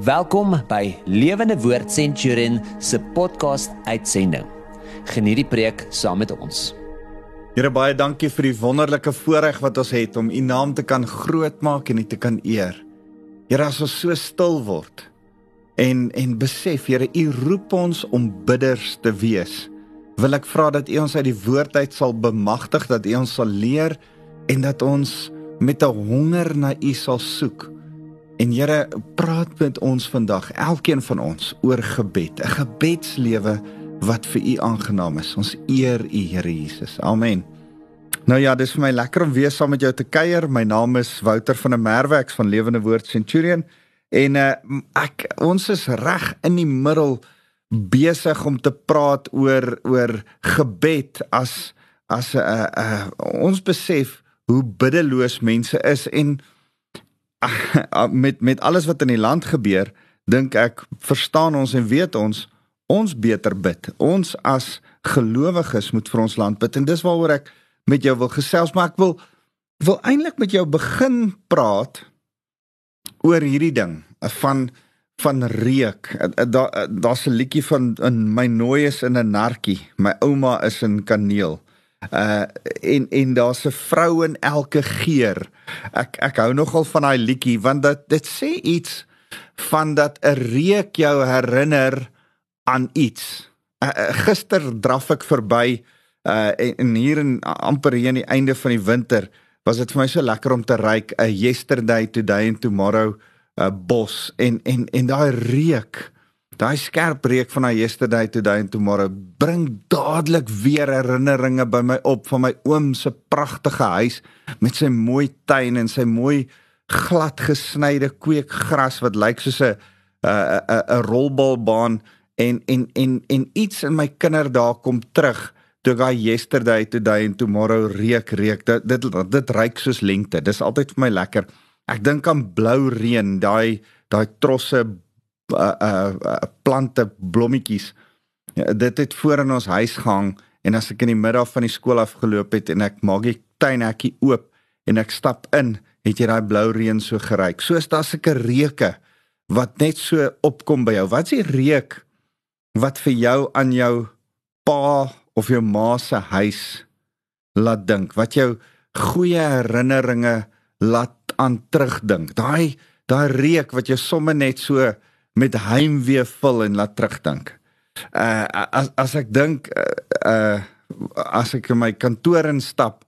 Welkom by Lewende Woord Centurion se podcast uitsending. Geniet die preek saam met ons. Here baie dankie vir die wonderlike voorreg wat ons het om U naam te kan grootmaak en U te kan eer. Here as ons so stil word en en besef Here U roep ons om bidders te wees. Wil ek vra dat U ons uit die woord uit sal bemagtig dat U ons sal leer en dat ons met 'n honger na U sal soek En Here, praat met ons vandag, elkeen van ons oor gebed, 'n gebedslewe wat vir U aangenaam is. Ons eer U, Here Jesus. Amen. Nou ja, dis vir my lekker om weer saam met jou te kuier. My naam is Wouter van der Merwe, ek van Lewende Woord Centurion. En uh, ek ons is reg in die middel besig om te praat oor oor gebed as as 'n uh, uh, ons besef hoe biddeloos mense is en met met alles wat in die land gebeur, dink ek verstaan ons en weet ons ons beter bid. Ons as gelowiges moet vir ons land bid en dis waaroor ek met jou wil gesels, maar ek wil wil eintlik met jou begin praat oor hierdie ding van van reuk. Daar daar's 'n liedjie van in my nooi is in 'n nartjie. My ouma is in kaneel uh en en daar's 'n vrou in elke geur. Ek ek hou nogal van daai liedjie want dit dit sê iets van dat 'n reuk jou herinner aan iets. Uh, uh, gister draf ek verby uh en, en hier in amper hier aan die einde van die winter was dit vir my so lekker om te ryk 'n yesterday today and tomorrow uh, bos en en en daai reuk Daai skerp reuk van daai yesterday today and tomorrow bring dadelik weer herinneringe by my op van my oom se pragtige huis met sy mooi tuin en sy mooi glad gesnyde kweekgras wat lyk soos 'n 'n 'n rolbalbaan en en en en iets in my kinderdae kom terug toe daai yesterday today and tomorrow reuk reuk dit dit dit ryk soos lente. Dis altyd vir my lekker. Ek dink aan blou reën daai daai trosse uh, uh, plante blommetjies. Ja, dit het voor in ons huis gehang en as ek in die middag van die skool afgeloop het en ek maak die tuinhekkie oop en ek stap in, het jy daai blou reën so geruik. Soos daar sulke reuke wat net so opkom by jou. Wat is die reuk wat vir jou aan jou pa of jou ma se huis laat dink? Wat jou goeie herinneringe laat aan terugdink? Daai daai reuk wat jou sommer net so met heimwee vul en laat terugdink. Uh as as ek dink uh, uh as ek in my kantoor instap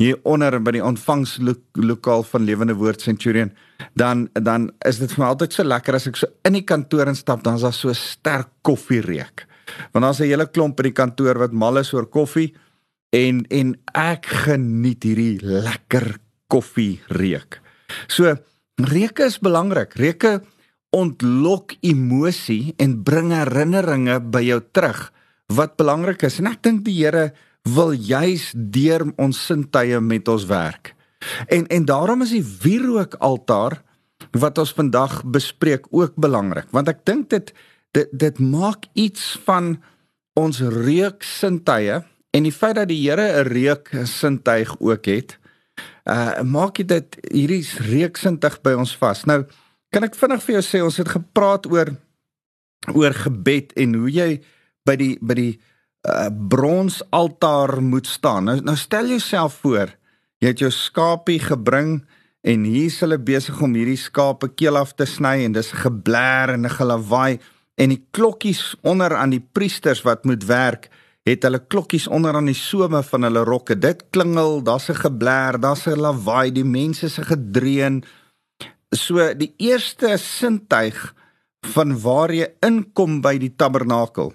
hier onder by die ontvangslokaal van Lewende Woord Centurion, dan dan is dit vir my altyd so lekker as ek so in die kantoor instap, dan is daar so sterk koffiereuk. Want daar's 'n hele klomp in die kantoor wat mal is oor koffie en en ek geniet hierdie lekker koffiereuk. So reuke is belangrik. Reuke ontlok emosie en bring herinneringe by jou terug wat belangrik is en ek dink die Here wil juis deur ons sintuie met ons werk. En en daarom is die wierook altaar wat ons vandag bespreek ook belangrik want ek dink dit dit dit maak iets van ons reuk sintuie en die feit dat die Here 'n reuk sintuig ook het uh maak dit hierdie reuk sintuig by ons vas. Nou Kan ek vinnig vir jou sê ons het gepraat oor oor gebed en hoe jy by die by die uh, bronsaltaar moet staan. Nou nou stel jouself voor, jy het jou skapie gebring en hier's hulle besig om hierdie skape keel af te sny en dis geblær en 'n gelawaai en die klokkies onder aan die priesters wat moet werk het hulle klokkies onder aan die some van hulle rokke. Dit klingel, daar's 'n geblær, daar's 'n lawaai, die mense se gedreun So die eerste sintuig van waar jy inkom by die tabernakel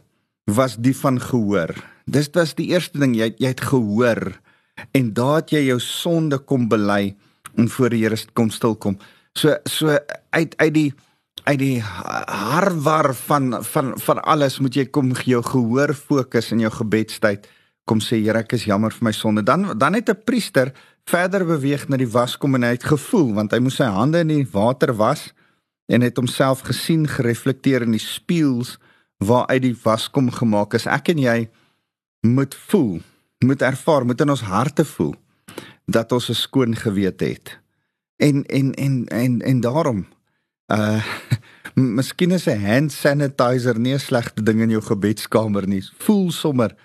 was die van gehoor. Dis was die eerste ding jy jy het gehoor en daat jy jou sonde kom bely en voor die Here kom stil kom. So so uit uit die uit die harwar van van van alles moet jy kom jou gehoor fokus in jou gebedstyd kom sê Here ek is jammer vir my sonde. Dan dan het 'n priester verder beweeg na die waskom en hy het gevoel want hy moes sy hande in die water was en het homself gesien gereflekteer in die spieëls waaruit die waskom gemaak is. Ek en jy moet voel, moet ervaar, moet in ons harte voel dat ons 'n skoon gewete het. En en en en en daarom uh Miskien is 'n hand sanitizer nie 'n slegte ding in jou gebedskamer nie. Voel sommer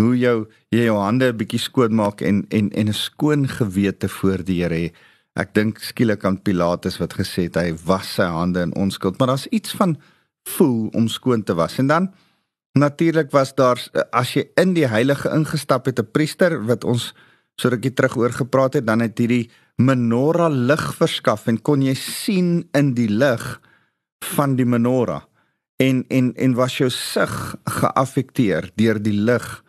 hoe jou jy jou hande 'n bietjie skoon maak en en en 'n skoon gewete voor die Here hê. Ek dink skielik aan Pilatus wat gesê het hy was sy hande in onskuld, maar daar's iets van voel om skoon te was. En dan natuurlik was daar as jy in die heilige ingestap het 'n priester wat ons so rukkie terug oor gepraat het, dan het hierdie menorah lig verskaf en kon jy sien in die lig van die menorah en en en was jou sig geaffekteer deur die lig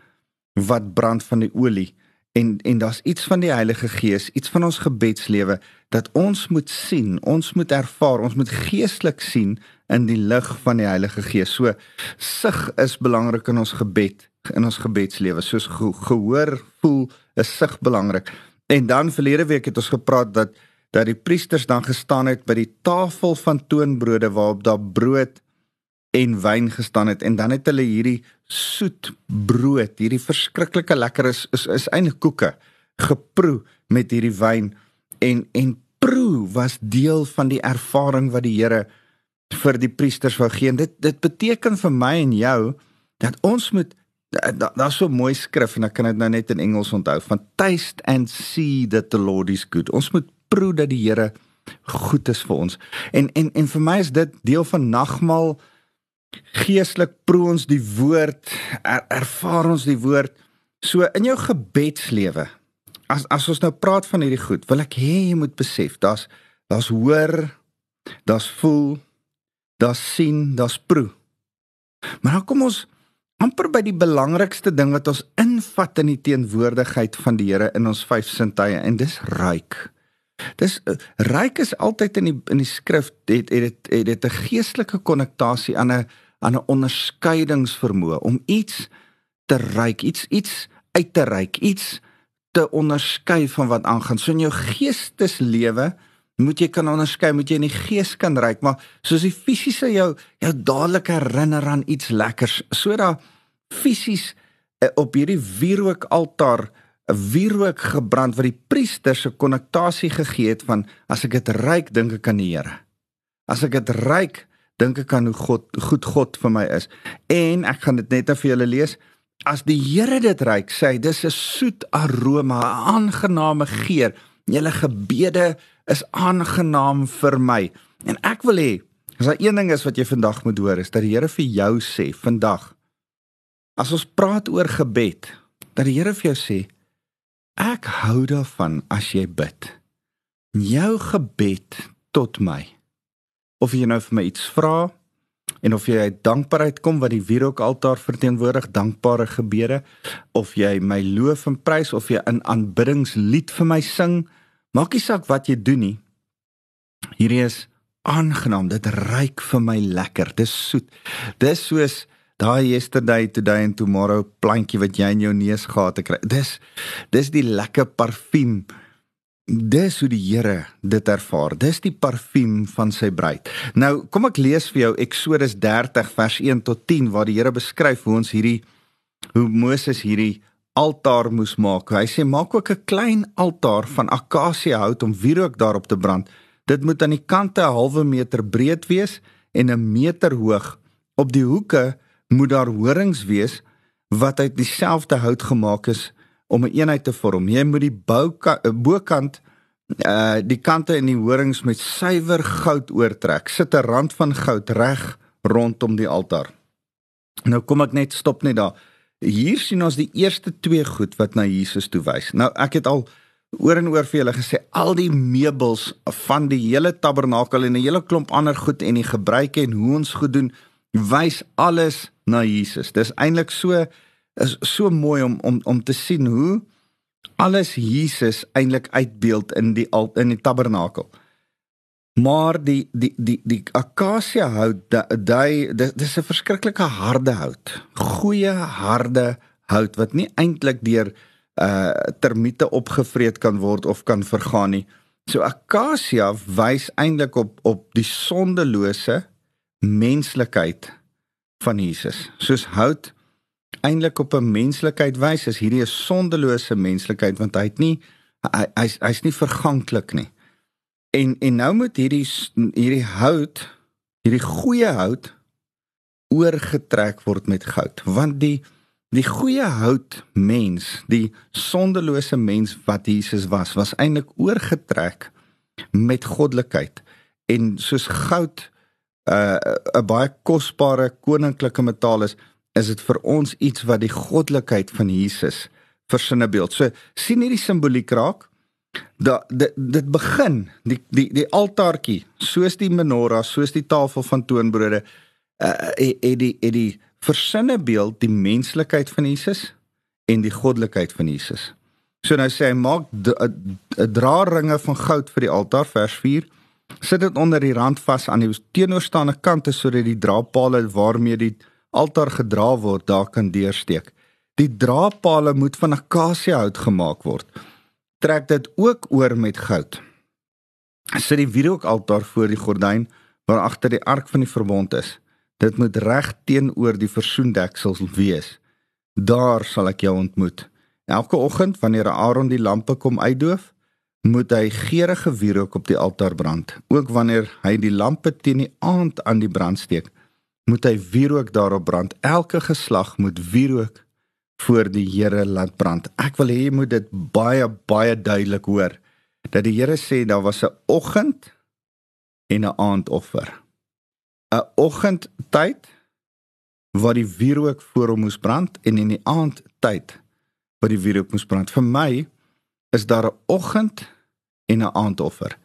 wat brand van die olie en en daar's iets van die Heilige Gees, iets van ons gebedslewe dat ons moet sien, ons moet ervaar, ons moet geestelik sien in die lig van die Heilige Gees. So sig is belangrik in ons gebed, in ons gebedslewe. Soos ge gehoor, voel is sig belangrik. En dan verlede week het ons gepraat dat dat die priesters dan gestaan het by die tafel van toonbrode waarop daar brood en wyn gestaan het en dan het hulle hierdie soet brood, hierdie verskriklike lekker is is, is eintlik koeke geproe met hierdie wyn en en proe was deel van die ervaring wat die Here vir die priesters wou gee. Dit dit beteken vir my en jou dat ons moet daar's da so mooi skrif en ek kan dit nou net in Engels onthou van taste and see that the Lord is good. Ons moet proe dat die Here goed is vir ons. En en en vir my is dit deel van nagmaal geestelik proe ons die woord, er, ervaar ons die woord. So in jou gebedslewe. As as ons nou praat van hierdie goed, wil ek hê jy moet besef, daar's daar's hoor, daar's voel, daar's sien, daar's proe. Maar nou kom ons amper by die belangrikste ding wat ons invat in die teenwoordigheid van die Here in ons vyf sintuie en dis ruik. Dis uh, ruik is altyd in die in die skrif het het dit het, het 'n geestelike konnektasie aan 'n aan 'n onderskeidingsvermoë om iets te ruik, iets iets uit te ruik, iets te onderskei van wat aangaan. So in jou geesteslewe moet jy kan onderskei, moet jy in die gees kan ruik, maar soos die fisiese jou jou dadelik herinner aan iets lekkers, sodat fisies uh, op hierdie wierook altaar 'n wierook gebrand wat die priester se konnektasie gegee het van as ek dit ruik, dink ek aan die Here. As ek dit ruik, dink ek aan hoe God goed God vir my is. En ek gaan dit net vir julle lees. As die Here dit ruik, sê hy dis 'n soet aroma, 'n aangename geur. Julle gebede is aangenaam vir my. En ek wil hê as daar een ding is wat jy vandag moet hoor, is dat die Here vir jou sê vandag as ons praat oor gebed, dat die Here vir jou sê ek hou daarvan as jy bid. Jou gebed tot my of jy nou vir my iets vra en of jy uit dankbaarheid kom wat die wierook altaar verteenwoordig dankbare gebede of jy my loof en prys of jy 'n aanbiddingslied vir my sing maak nie saak wat jy doen nie hierdie is aangenaam dit ruik vir my lekker dis soet dis soos daai yesterday today and tomorrow plantjie wat jy in jou neus gehad het kry dis dis die lekker parfuum Dis hoe die Here dit ervaar. Dis die parfuum van sy bruid. Nou, kom ek lees vir jou Eksodus 30 vers 1 tot 10 waar die Here beskryf hoe ons hierdie hoe Moses hierdie altaar moes maak. Hy sê maak ook 'n klein altaar van akasie hout om wierook daarop te brand. Dit moet aan die kante 'n halwe meter breed wees en 'n meter hoog. Op die hoeke moet daar horings wees wat uit dieselfde hout gemaak is om 'n een eenheid te vorm. Jy moet die bokant uh die kante en die horings met suiwer goud oortrek. Sit 'n rand van goud reg rondom die altaar. Nou kom ek net stop net daar. Hier sien ons die eerste twee goed wat na Jesus toe wys. Nou ek het al oor en oor vir julle gesê al die meubels van die hele tabernakel en 'n hele klomp ander goed en die gebruike en hoe ons goed doen wys alles na Jesus. Dis eintlik so is so mooi om om om te sien hoe alles Jesus eintlik uitbeeld in die in die tabernakel. Maar die die die die akasia hout daai dis 'n verskriklike harde hout. Goeie harde hout wat nie eintlik deur uh termiete opgevreet kan word of kan vergaan nie. So akasia wys eintlik op op die sondelose menslikheid van Jesus. Soos hout eintlik op 'n menslikheid wys is hierdie 'n sondelose menslikheid want hy het nie hy's hy's nie verganklik nie. En en nou moet hierdie hierdie hout hierdie goeie hout oorgetrek word met goud want die die goeie hout mens die sondelose mens wat Jesus was was eintlik oorgetrek met goddelikheid en soos goud 'n uh, baie kosbare koninklike metaal is is dit vir ons iets wat die goddelikheid van Jesus versinne beeld. So sien hierdie simboliek raak? Dat dit dit begin die die die altaartjie soos die menorah soos die tafel van toonbrode uh, het die het die versinne beeld die menslikheid van Jesus en die goddelikheid van Jesus. So nou sê hy maak 'n draeringe van goud vir die altaar vers 4 sit dit onder die rand vas aan die teenoorstaande kante sodat die draapale waarmee die altaar gedra word daar kan deursteek. Die draapale moet van akasiëhout gemaak word. Trek dit ook oor met goud. Sit die wierookaltaar voor die gordyn waar agter die ark van die verbond is. Dit moet reg teenoor die versoendeksel wees. Daar sal ek jou ontmoet. Elke oggend wanneer Aaron die lampe kom uitdoof, moet hy geurende wierook op die altaar brand. Ook wanneer hy die lampe teen die aand aan die brand steek, moet hy wierook daarop brand. Elke geslag moet wierook voor die Here laat brand. Ek wil hê jy moet dit baie baie duidelik hoor dat die Here sê daar was 'n oggend en 'n aandoffer. 'n oggendtyd waar die wierook voor hom moes brand en in die aandtyd waar die wierook moes brand. Vir my is daar 'n oggend en 'n aandoffer.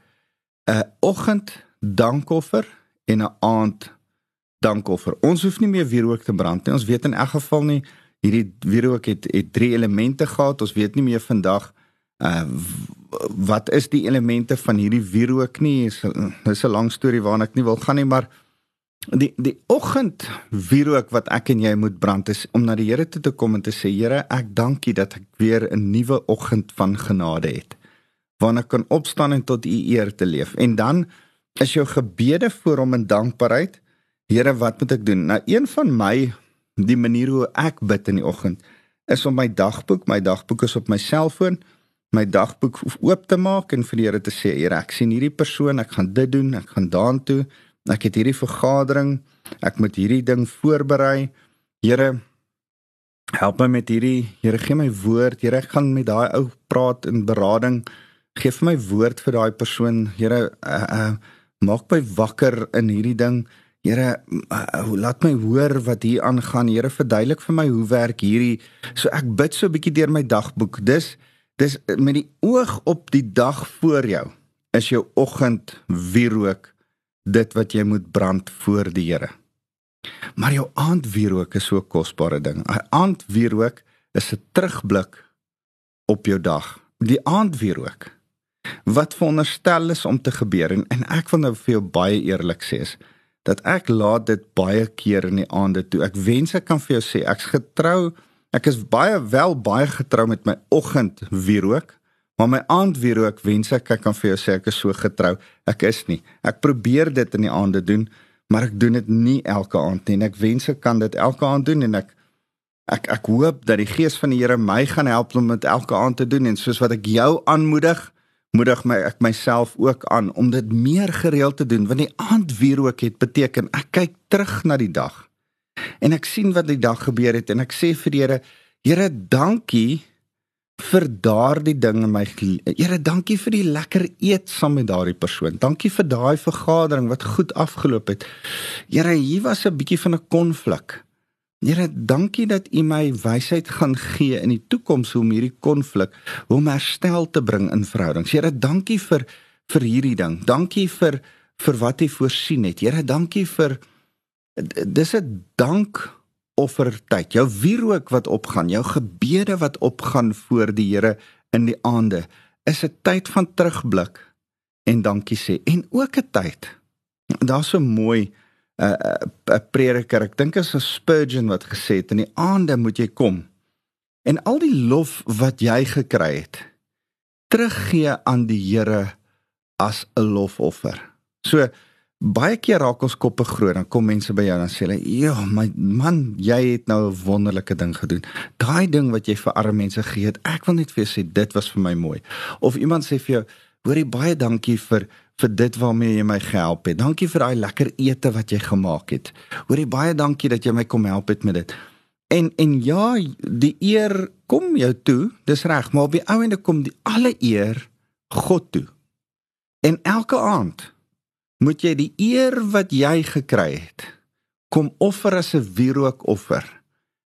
'n Oggend dankoffer en 'n aand dankoffer. Ons hoef nie meer wierook te brand nie. Ons weet in elk geval nie hierdie wierook het het drie elemente gehad. Ons weet nie meer vandag uh wat is die elemente van hierdie wierook nie. Dis 'n lang storie waarna ek nie wil gaan nie, maar Die die oggend wierook wat ek en jy moet brand is om na die Here toe te kom en te sê Here, ek dankie dat ek weer 'n nuwe oggend van genade het. Waarna kan opstaan en tot U eer te leef. En dan is jou gebede voor hom in dankbaarheid. Here, wat moet ek doen? Nou een van my die manier hoe ek bid in die oggend is om my dagboek, my dagboek is op my selfoon, my dagboek oop te maak en vir die Here te sê, Here, ek sien hierdie persoon, ek gaan dit doen, ek gaan daartoe Ek het hierdie vergadering, ek moet hierdie ding voorberei. Here help my met hierdie. Here gee my woord. Here ek gaan met daai ou praat in berading. Geef my woord vir daai persoon. Here uh, uh, maak my wakker in hierdie ding. Here uh, laat my hoor wat hier aangaan. Here verduidelik vir my hoe werk hierdie. So ek bid so 'n bietjie deur my dagboek. Dis dis met die oog op die dag voor jou. Is jou oggend wierook dit wat jy moet brand voor die Here. Maar jou aandwierook is so 'n kosbare ding. 'n Aandwierook is 'n terugblik op jou dag. Die aandwierook wat veronderstel is om te gebeur en, en ek wil nou vir jou baie eerlik sê is dat ek laat dit baie keer in die aande toe. Ek wens ek kan vir jou sê ek's getrou. Ek is baie wel baie getrou met my oggendwierook. Maar my aand weer ook wens ek ek kan vir jou sê ek is so getrou. Ek is nie. Ek probeer dit in die aande doen, maar ek doen dit nie elke aand nie. Ek wens ek kan dit elke aand doen en ek ek ek hoop dat die gees van die Here my gaan help om dit elke aand te doen en soos wat ek jou aanmoedig, moedig my ek myself ook aan om dit meer gereeld te doen want die aand weer ook het beteken ek kyk terug na die dag. En ek sien wat die dag gebeur het en ek sê vir die Here, Here, dankie vir daardie ding in my Here dankie vir die lekker eet saam met daardie persoon. Dankie vir daai vergadering wat goed afgeloop het. Here, hier was 'n bietjie van 'n konflik. Here, dankie dat U my wysheid gaan gee in die toekoms om hierdie konflik om herstel te bring in verhoudings. Here, dankie vir vir hierdie ding. Dankie vir vir wat U voorsien het. Here, dankie vir dis 'n dank offertyd, jou wierook wat opgaan, jou gebede wat opgaan voor die Here in die aande, is 'n tyd van terugblik en dankie sê en ook 'n tyd. Daar's so mooi 'n uh, 'n prediker, ek dink is 'n Spurgeon wat gesê het in die aande moet jy kom en al die lof wat jy gekry het teruggee aan die Here as 'n lofoffer. So Baie keer raak ons koppe groot, dan kom mense by jou en sê hulle, "Ja, my man, jy het nou 'n wonderlike ding gedoen. Daai ding wat jy vir arme mense gegee het, ek wil net vir jou sê dit was vir my mooi." Of iemand sê vir jou, "Hoorie, baie dankie vir vir dit waarmee jy my gehelp het. Dankie vir daai lekker ete wat jy gemaak het. Hoorie baie dankie dat jy my kom help het met dit. En en ja, die eer kom jou toe, dis reg, maar op die ou ende kom die alle eer God toe. En elke aand moet jy die eer wat jy gekry het kom offer as 'n wierookoffer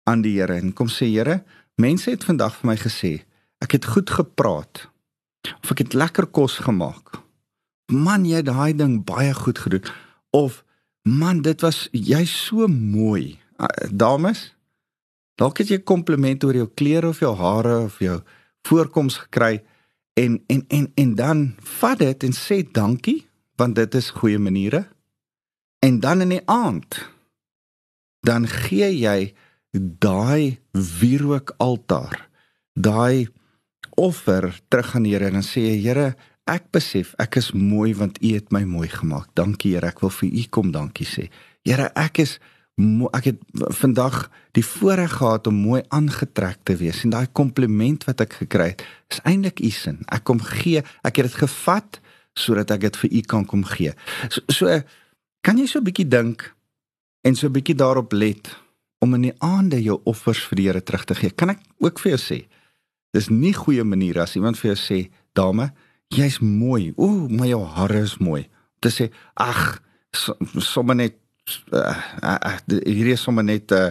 aan die Here en kom sê Here, mense het vandag vir my gesê, ek het goed gepraat of ek het lekker kos gemaak. Man, jy het daai ding baie goed gedoen of man, dit was jy so mooi. Ah, dames, dalk het jy 'n kompliment oor jou klere of jou hare of jou voorkoms gekry en en en en dan vat dit en sê dankie want dit is goeie maniere. En dan in die aand dan gee jy daai wierook altaar, daai offer terug aan die Here en dan sê jy Here, ek besef ek is mooi want U het my mooi gemaak. Dankie Here, ek wil vir U kom dankie sê. Here, ek is ek het vandag die voorreg gehad om mooi aangetrek te wees en daai kompliment wat ek gekry het, is eintlik U sin. Ek kom gee, ek het dit gevat sodat ek dit vir U kan kom gee. So, so kan jy so 'n bietjie dink en so 'n bietjie daarop let om in die aande jou offers vir die Here terug te gee. Kan ek ook vir jou sê, dis nie goeie manier as iemand vir jou sê, "Dame, jy's mooi. Ooh, maar jou hare is mooi." Te sê, "Ag, sommer net uh, uh, hierdie is sommer net uh,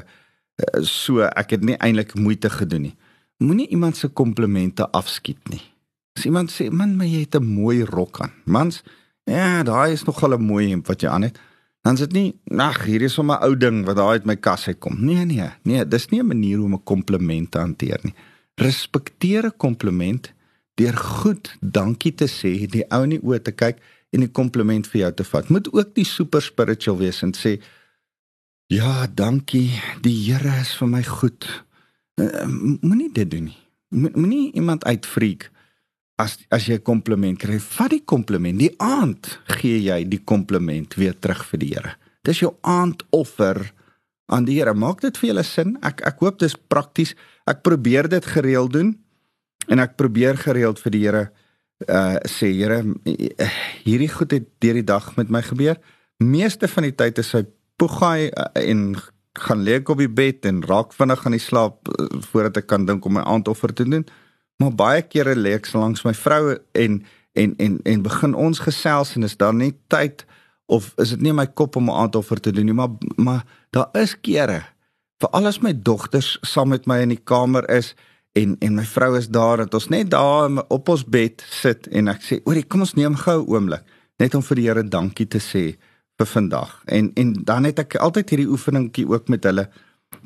so ek het nie eintlik moeite gedoen nie." Moenie iemand se komplimente afskiet nie. As iemand sê, "Man, maar jy het 'n mooi rok aan." Mans, ja, daai is nog al 'n mooi hemp wat jy aan het. Dan is dit nie ag hier is sommer 'n ou ding wat daar uit my kas uitkom. Nee nee nee dis nie 'n manier om 'n kompliment te hanteer nie. Respekteer 'n kompliment deur goed dankie te sê die ou in die oë te kyk en die kompliment vir jou te vat. Moet ook die super spiritual wees en sê ja dankie die Here is vir my goed. Uh, moenie dit doen nie. Moenie iemand uitfreak as as jy 'n kompliment kry, vat die kompliment. Die aand gee jy die kompliment weer terug vir die Here. Dis jou aandoffer aan die Here. Maak dit vir julle sin? Ek ek hoop dis prakties. Ek probeer dit gereeld doen en ek probeer gereeld vir die Here uh sê Here, hierdie goed het deur die dag met my gebeur. Meeste van die tyd is hy poegaai uh, en gaan lê op die bed en raak vinnig aan die slaap uh, voordat ek kan dink om my aandoffer te doen. Maar baie kere lê ek langs my vrou en en en en begin ons gesels en is daar nie tyd of is dit nie my kop om 'n aandoffer te doen nie, maar maar daar is kere vir alles my dogters saam met my in die kamer is en en my vrou is daar dat ons net daar op ons bed sit en ek sê oor kom ons neem gou 'n oomblik net om vir die Here dankie te sê vir vandag. En en dan het ek altyd hierdie oefeningkie ook met hulle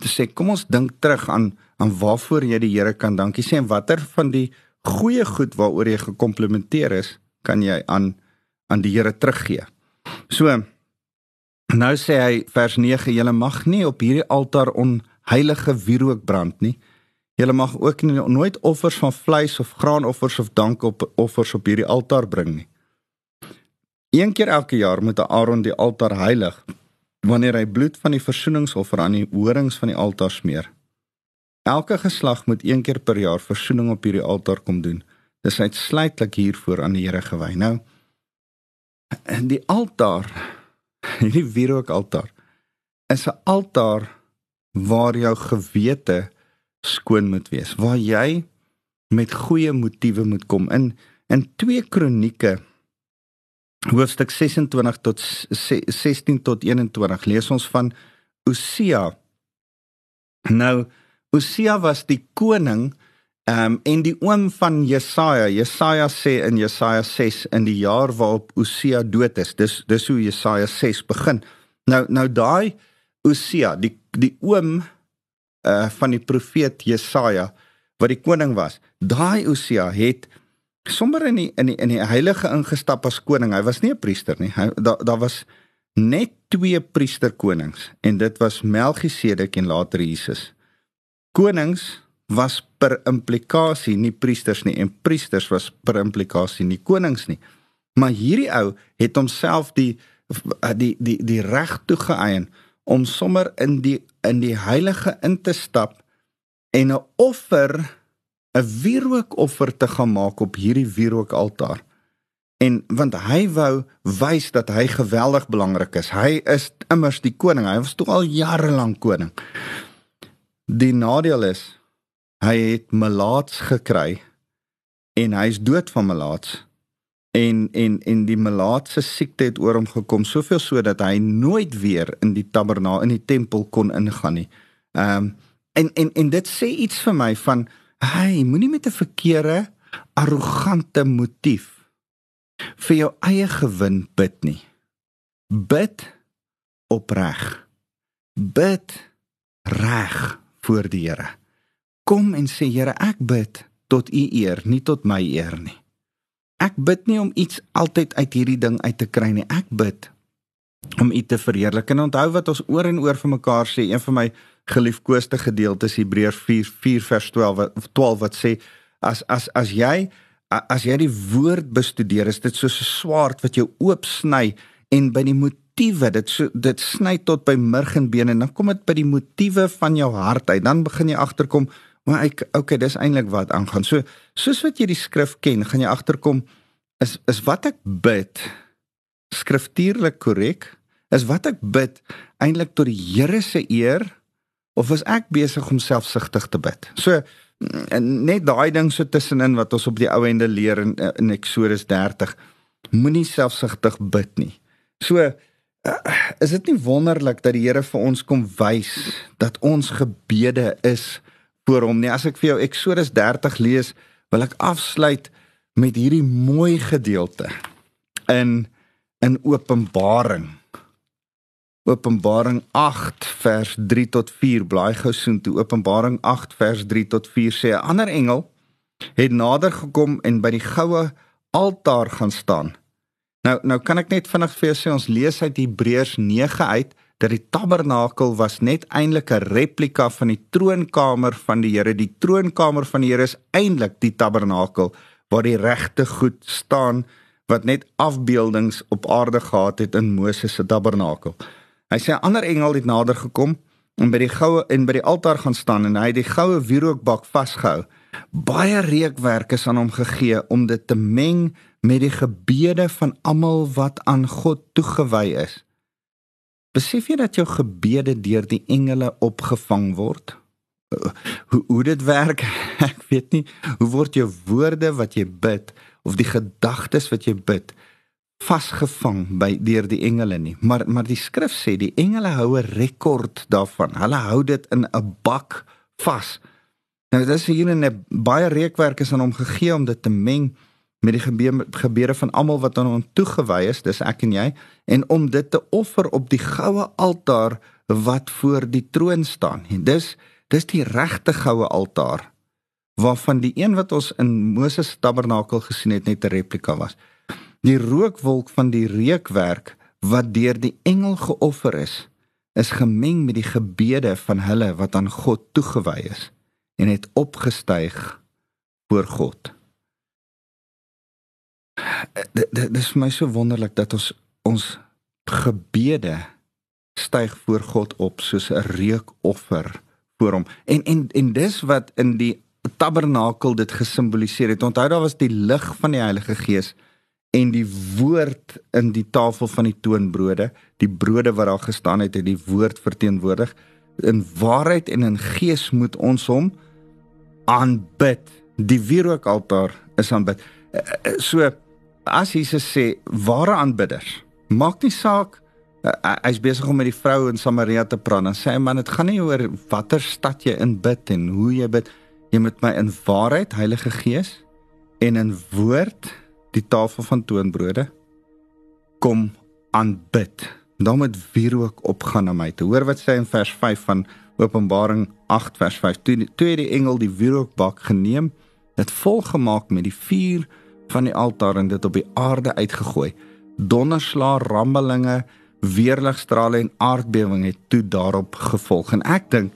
te sê kom ons dink terug aan aan waarvoor jy die Here kan dankie sê en watter van die goeie goed waaroor jy gekomplimenteer is, kan jy aan aan die Here teruggee. So nou sê hy vers 9 julle mag nie op hierdie altaar onheilige wierook brand nie. Julle mag ook nie, nooit offers van vleis of graanoffers of dankoffers op hierdie altaar bring nie. Een keer elke jaar moet Aaron die altaar heilig wanneer hy bloed van die versoeningsoffer aan die horings van die altaar smeer. Elke geslag moet een keer per jaar versoening op hierdie altaar kom doen. Dis uitsluitlik hiervoor aan die Here gewy. Nou in die altaar, hierdie wierook altaar, is 'n altaar waar jou gewete skoon moet wees, waar jy met goeie motiewe moet kom. In in 2 Kronieke hoofstuk 26 tot 16 tot 21 lees ons van Osia. Nou Osia was die koning um, en die oom van Jesaja. Jesaja sê in Jesaja 6 in die jaar waarop Osia dood is. Dis dis hoe Jesaja 6 begin. Nou nou daai Osia, die die oom uh van die profeet Jesaja wat die koning was. Daai Osia het sommer in die in die in die heilige ingestap as koning. Hy was nie 'n priester nie. Daar daar was net twee priesterkonings en dit was Melchisedek en later Jesus. Konings was per implikasie nie priesters nie en priesters was per implikasie nie konings nie. Maar hierdie ou het homself die die die die reg toegeëien om sommer in die in die heilige in te stap en 'n offer 'n wierookoffer te gaan maak op hierdie wierookaltaar. En want hy wou wys dat hy geweldig belangrik is. Hy is immers die koning. Hy was toe al jare lank koning. Die nadeel is hy het melaats gekry en hy's dood van melaats en en en die melaatse siekte het oor hom gekom soveel so dat hy nooit weer in die tabernakel in die tempel kon ingaan nie. Ehm um, en en en dit sê iets vir my van hy moenie met 'n verkeerde arrogante motief vir jou eie gewin bid nie. Bid opreg. Bid reg voor die Here. Kom en sê Here, ek bid tot U eer, nie tot my eer nie. Ek bid nie om iets altyd uit hierdie ding uit te kry nie. Ek bid om U te verheerlik. En onthou wat ons oor en oor vir mekaar sê, een van my geliefkoeste gedeeltes Hebreërs 4 4 vers 12 wat 12 wat sê as as as jy as jy die woord bestudeer, is dit soos 'n swaard wat jou oop sny en by die motiewe, dit so, dit sny tot by murg en bene en dan kom dit by die motiewe van jou hart uit. Dan begin jy agterkom Maar ek okay, dis eintlik wat aangaan. So soos wat jy die skrif ken, gaan jy agterkom is is wat ek bid skriftuurlik korrek? Is wat ek bid eintlik tot die Here se eer of is ek besig om selfsugtig te bid? So net daai ding so tussenin wat ons op die ou ende leer in, in Eksodus 30 moenie selfsugtig bid nie. So is dit nie wonderlik dat die Here vir ons kom wys dat ons gebede is voor hom nie. As ek vir jou Eksodus 30 lees, wil ek afsluit met hierdie mooi gedeelte in in Openbaring. Openbaring 8 vers 3 tot 4 blaai gou soontoe. Openbaring 8 vers 3 tot 4 sê 'n ander engel het nader gekom en by die goue altaar gaan staan. Nou nou kan ek net vinnig vir jou sê ons lees uit Hebreërs 9 uit dat die tabernakel was net eintlik 'n replika van die troonkamer van die Here. Die troonkamer van die Here is eintlik die tabernakel waar die regte goed staan wat net afbeeldings op aarde gehad het in Moses se tabernakel. Hy sê 'n ander engel het nader gekom en by die goue en by die altaar gaan staan en hy het die goue wierookbak vasgehou. Baie reukwerk is aan hom gegee om dit te meng met die gebede van almal wat aan God toegewy is. Besef jy dat jou gebede deur die engele opgevang word? Hoe hoe dit werk? Ek weet nie. Hoe word jou woorde wat jy bid of die gedagtes wat jy bid vasgevang by deur die engele nie? Maar maar die skrif sê die engele hou 'n rekord daarvan. Hulle hou dit in 'n bak vas. Nou dis hier 'n baie reekwerk is aan hom gegee om dit te meng met die gebede van almal wat aan hom toegewy is, dis ek en jy, en om dit te offer op die goue altaar wat voor die troon staan. En dis dis die regte goue altaar waarvan die een wat ons in Moses se tabernakel gesien het net 'n replika was. Die rookwolk van die reukwerk wat deur die engel geoffer is, is gemeng met die gebede van hulle wat aan God toegewy is en het opgestyg voor God dit is vir my so wonderlik dat ons ons gebede styg voor God op soos 'n reukoffer voor hom. En en en dis wat in die tabernakel dit gesimboliseer het. Onthou daar was die lig van die Heilige Gees en die woord in die tafel van die toonbrode, die brode wat daar gestaan het, het die woord verteenwoordig. In waarheid en in gees moet ons hom aanbid. Die wierookaltaar is aanbid. Eh, eh, so as Jesus sê ware aanbidders, maak nie saak uh, hy's besig om met die vrou in Samaria te praat en sê hy man dit gaan nie oor watter stad jy in bid en hoe jy bid jy moet my in waarheid Heilige Gees en in woord die tafel van toonbrode kom aanbid dan moet vuur ook opgaan na my te hoor wat sê in vers 5 van Openbaring 8 vers 5 toe die engel die vuurhoekbak geneem dit volgemaak met die vuur van die altaar en dit op die aarde uitgegooi. Donderslae, rambelinge, weerligstrale en aardbewing het toe daarop gevolg. En ek dink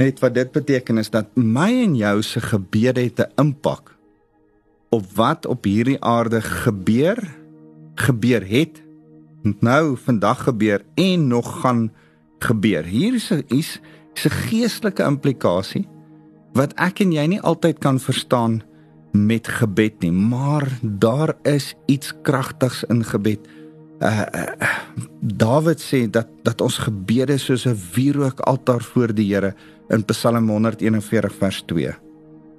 net wat dit beteken is dat my en jou se gebede het 'n impak op wat op hierdie aarde gebeur, gebeur het, nou vandag gebeur en nog gaan gebeur. Hier is 'n is 'n geestelike implikasie wat ek en jy nie altyd kan verstaan met gebed nie, maar daar is iets kragtigs in gebed. Uh, uh Dawid sê dat dat ons gebede soos 'n wierook altaar voor die Here in Psalm 141 vers 2.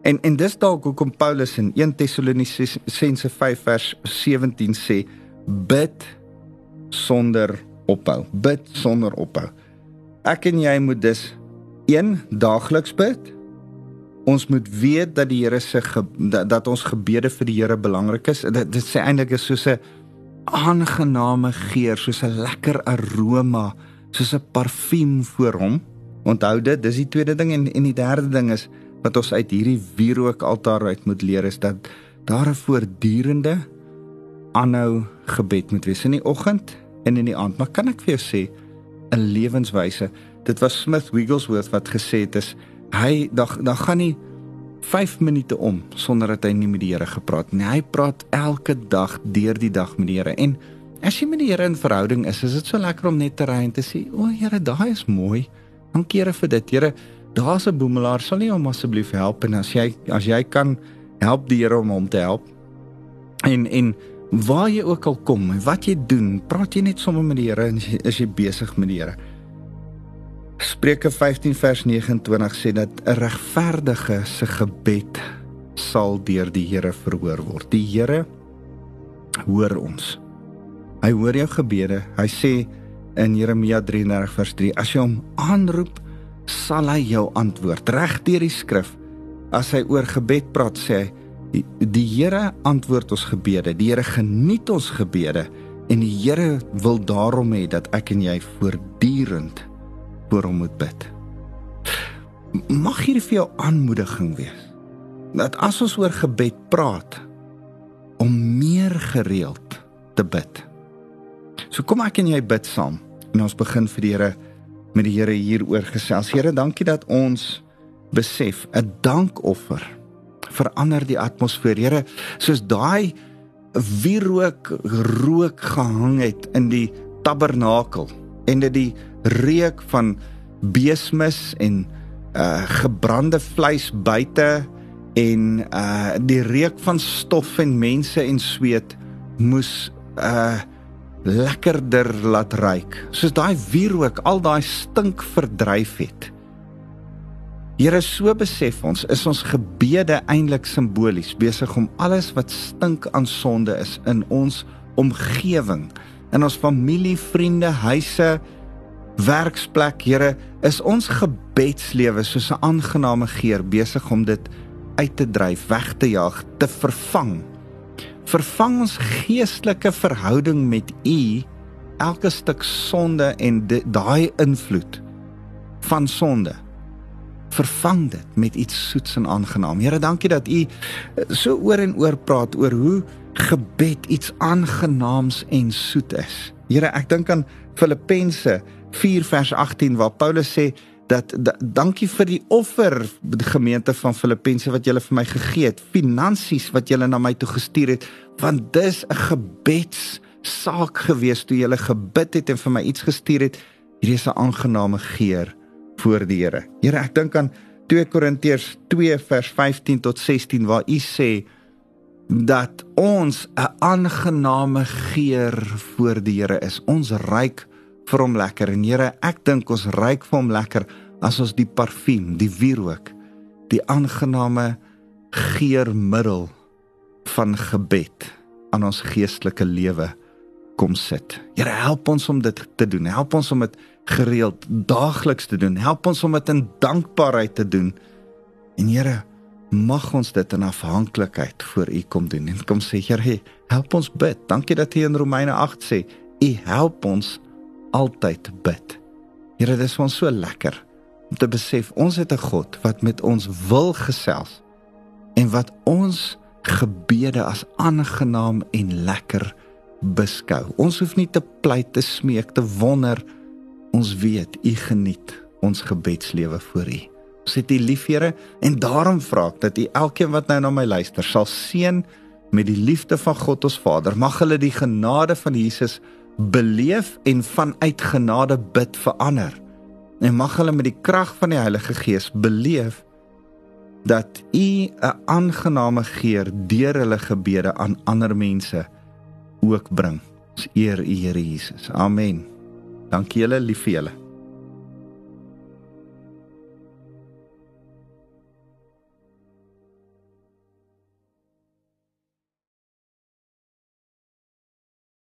En en dis dalk hoekom Paulus in 1 Tessalonisense 5 vers 17 sê bid sonder ophou. Bid sonder ophou. Ek en jy moet dus een daagliks bid. Ons moet weet dat die Here se dat, dat ons gebede vir die Here belangrik is. Dit, dit sê eintlik is soos 'n aangename geur, soos 'n lekker aroma, soos 'n parfuum voor hom. Onthou dit, dis die tweede ding en en die derde ding is wat ons uit hierdie wierook altaar uit moet leer is dat daar 'n voortdurende aanhou gebed moet wees in die oggend en in die aand. Maar kan ek vir jou sê 'n lewenswyse. Dit was Smith Wigglesworth wat gesê het is hy dan dan gaan nie 5 minute om sonder dat hy nie met die Here gepraat nie. Hy praat elke dag deur die dag met die Here en as jy met die Here in verhouding is, is dit so lekker om net te ry en te sê, "O Here, daai is mooi. Dankie Here vir dit. Here, daar's 'n boemelaar, sal nie hom asseblief help en as jy as jy kan help die Here om hom te help." En en waar jy ook al kom en wat jy doen, praat jy net sommer met die Here en jy, is jy besig met die Here. Spreuke 15 vers 29 sê dat 'n regverdige se gebed sal deur die Here verhoor word. Die Here hoor ons. Hy hoor jou gebede. Hy sê in Jeremia 33 vers 3: As jy hom aanroep, sal hy jou antwoord. Reg deur die skrif. As hy oor gebed praat, sê hy Die, die Here antwoord ons gebede. Die Here geniet ons gebede en die Here wil daarom hê dat ek en jy voortdurend voor hom moet bid. Mag hierdie vir jou aanmoediging wees. Dat as ons oor gebed praat om meer gereeld te bid. So kom ek en jy bid saam en ons begin vir die Here met die Here hieroor gesels. Here, dankie dat ons besef 'n dankoffer verander die atmosfeer. Here, soos daai wierook rook gehang het in die tabernakel en dit die reuk van beesmis en uh gebrande vleis buite en uh die reuk van stof en mense en sweet moes uh lekkerder laat ruik. Soos daai wierook al daai stink verdryf het. Here so besef ons is ons gebede eintlik simbolies besig om alles wat stink aan sonde is in ons omgewing in ons familie, vriende, huise, werksplek, Here, is ons gebedslewe soos 'n aangename geur besig om dit uit te dryf, weg te jaag, te vervang. Vervang ons geestelike verhouding met U elke stuk sonde en daai invloed van sonde vervang dit met iets soets en aangenaam. Here, dankie dat U eh, so oor en oor praat oor hoe gebed iets aangenaams en soet is. Here, ek dink aan Filippense 4 vers 18 waar Paulus sê dat da, dankie vir die offer gemeente van Filippense wat julle vir my gegee het, finansies wat julle na my toe gestuur het, want dis 'n gebeds saak gewees toe julle gebid het en vir my iets gestuur het. Hierdie is 'n aangename geur voor die Here. Here, ek dink aan 2 Korintiërs 2 vers 15 tot 16 waar u sê dat ons 'n aangename geur voor die Here is. Ons ryk vir hom lekker en Here, ek dink ons ryk vir hom lekker as ons die parfuum, die wierook, die aangename geurmiddel van gebed aan ons geestelike lewe kom sit. Here, help ons om dit te doen. Help ons om dit gereeld daagliks te doen. Help ons om dit in dankbaarheid te doen. En Here, mag ons dit in afhanklikheid voor U kom doen. En kom sê Here, help ons bid. Dankie dat U in Romeine 8 sê, U help ons altyd bid. Here, dit is vir ons so lekker om te besef ons het 'n God wat met ons wil gesels en wat ons gebede as aangenaam en lekker beskou. Ons hoef nie te pleit te smeek te wonder Ons weet U geniet ons gebedslewe voor U. Ons het U lief, Here, en daarom vra ek dat U elkeen wat nou na my luister, sal seën met die liefde van God ons Vader. Mag hulle die genade van Jesus beleef en vanuit genade bid vir ander. En mag hulle met die krag van die Heilige Gees beleef dat U 'n aangename geur deur hulle gebede aan ander mense ook bring. Ons eer U Here Jesus. Amen. Dankie julle, lief vir julle.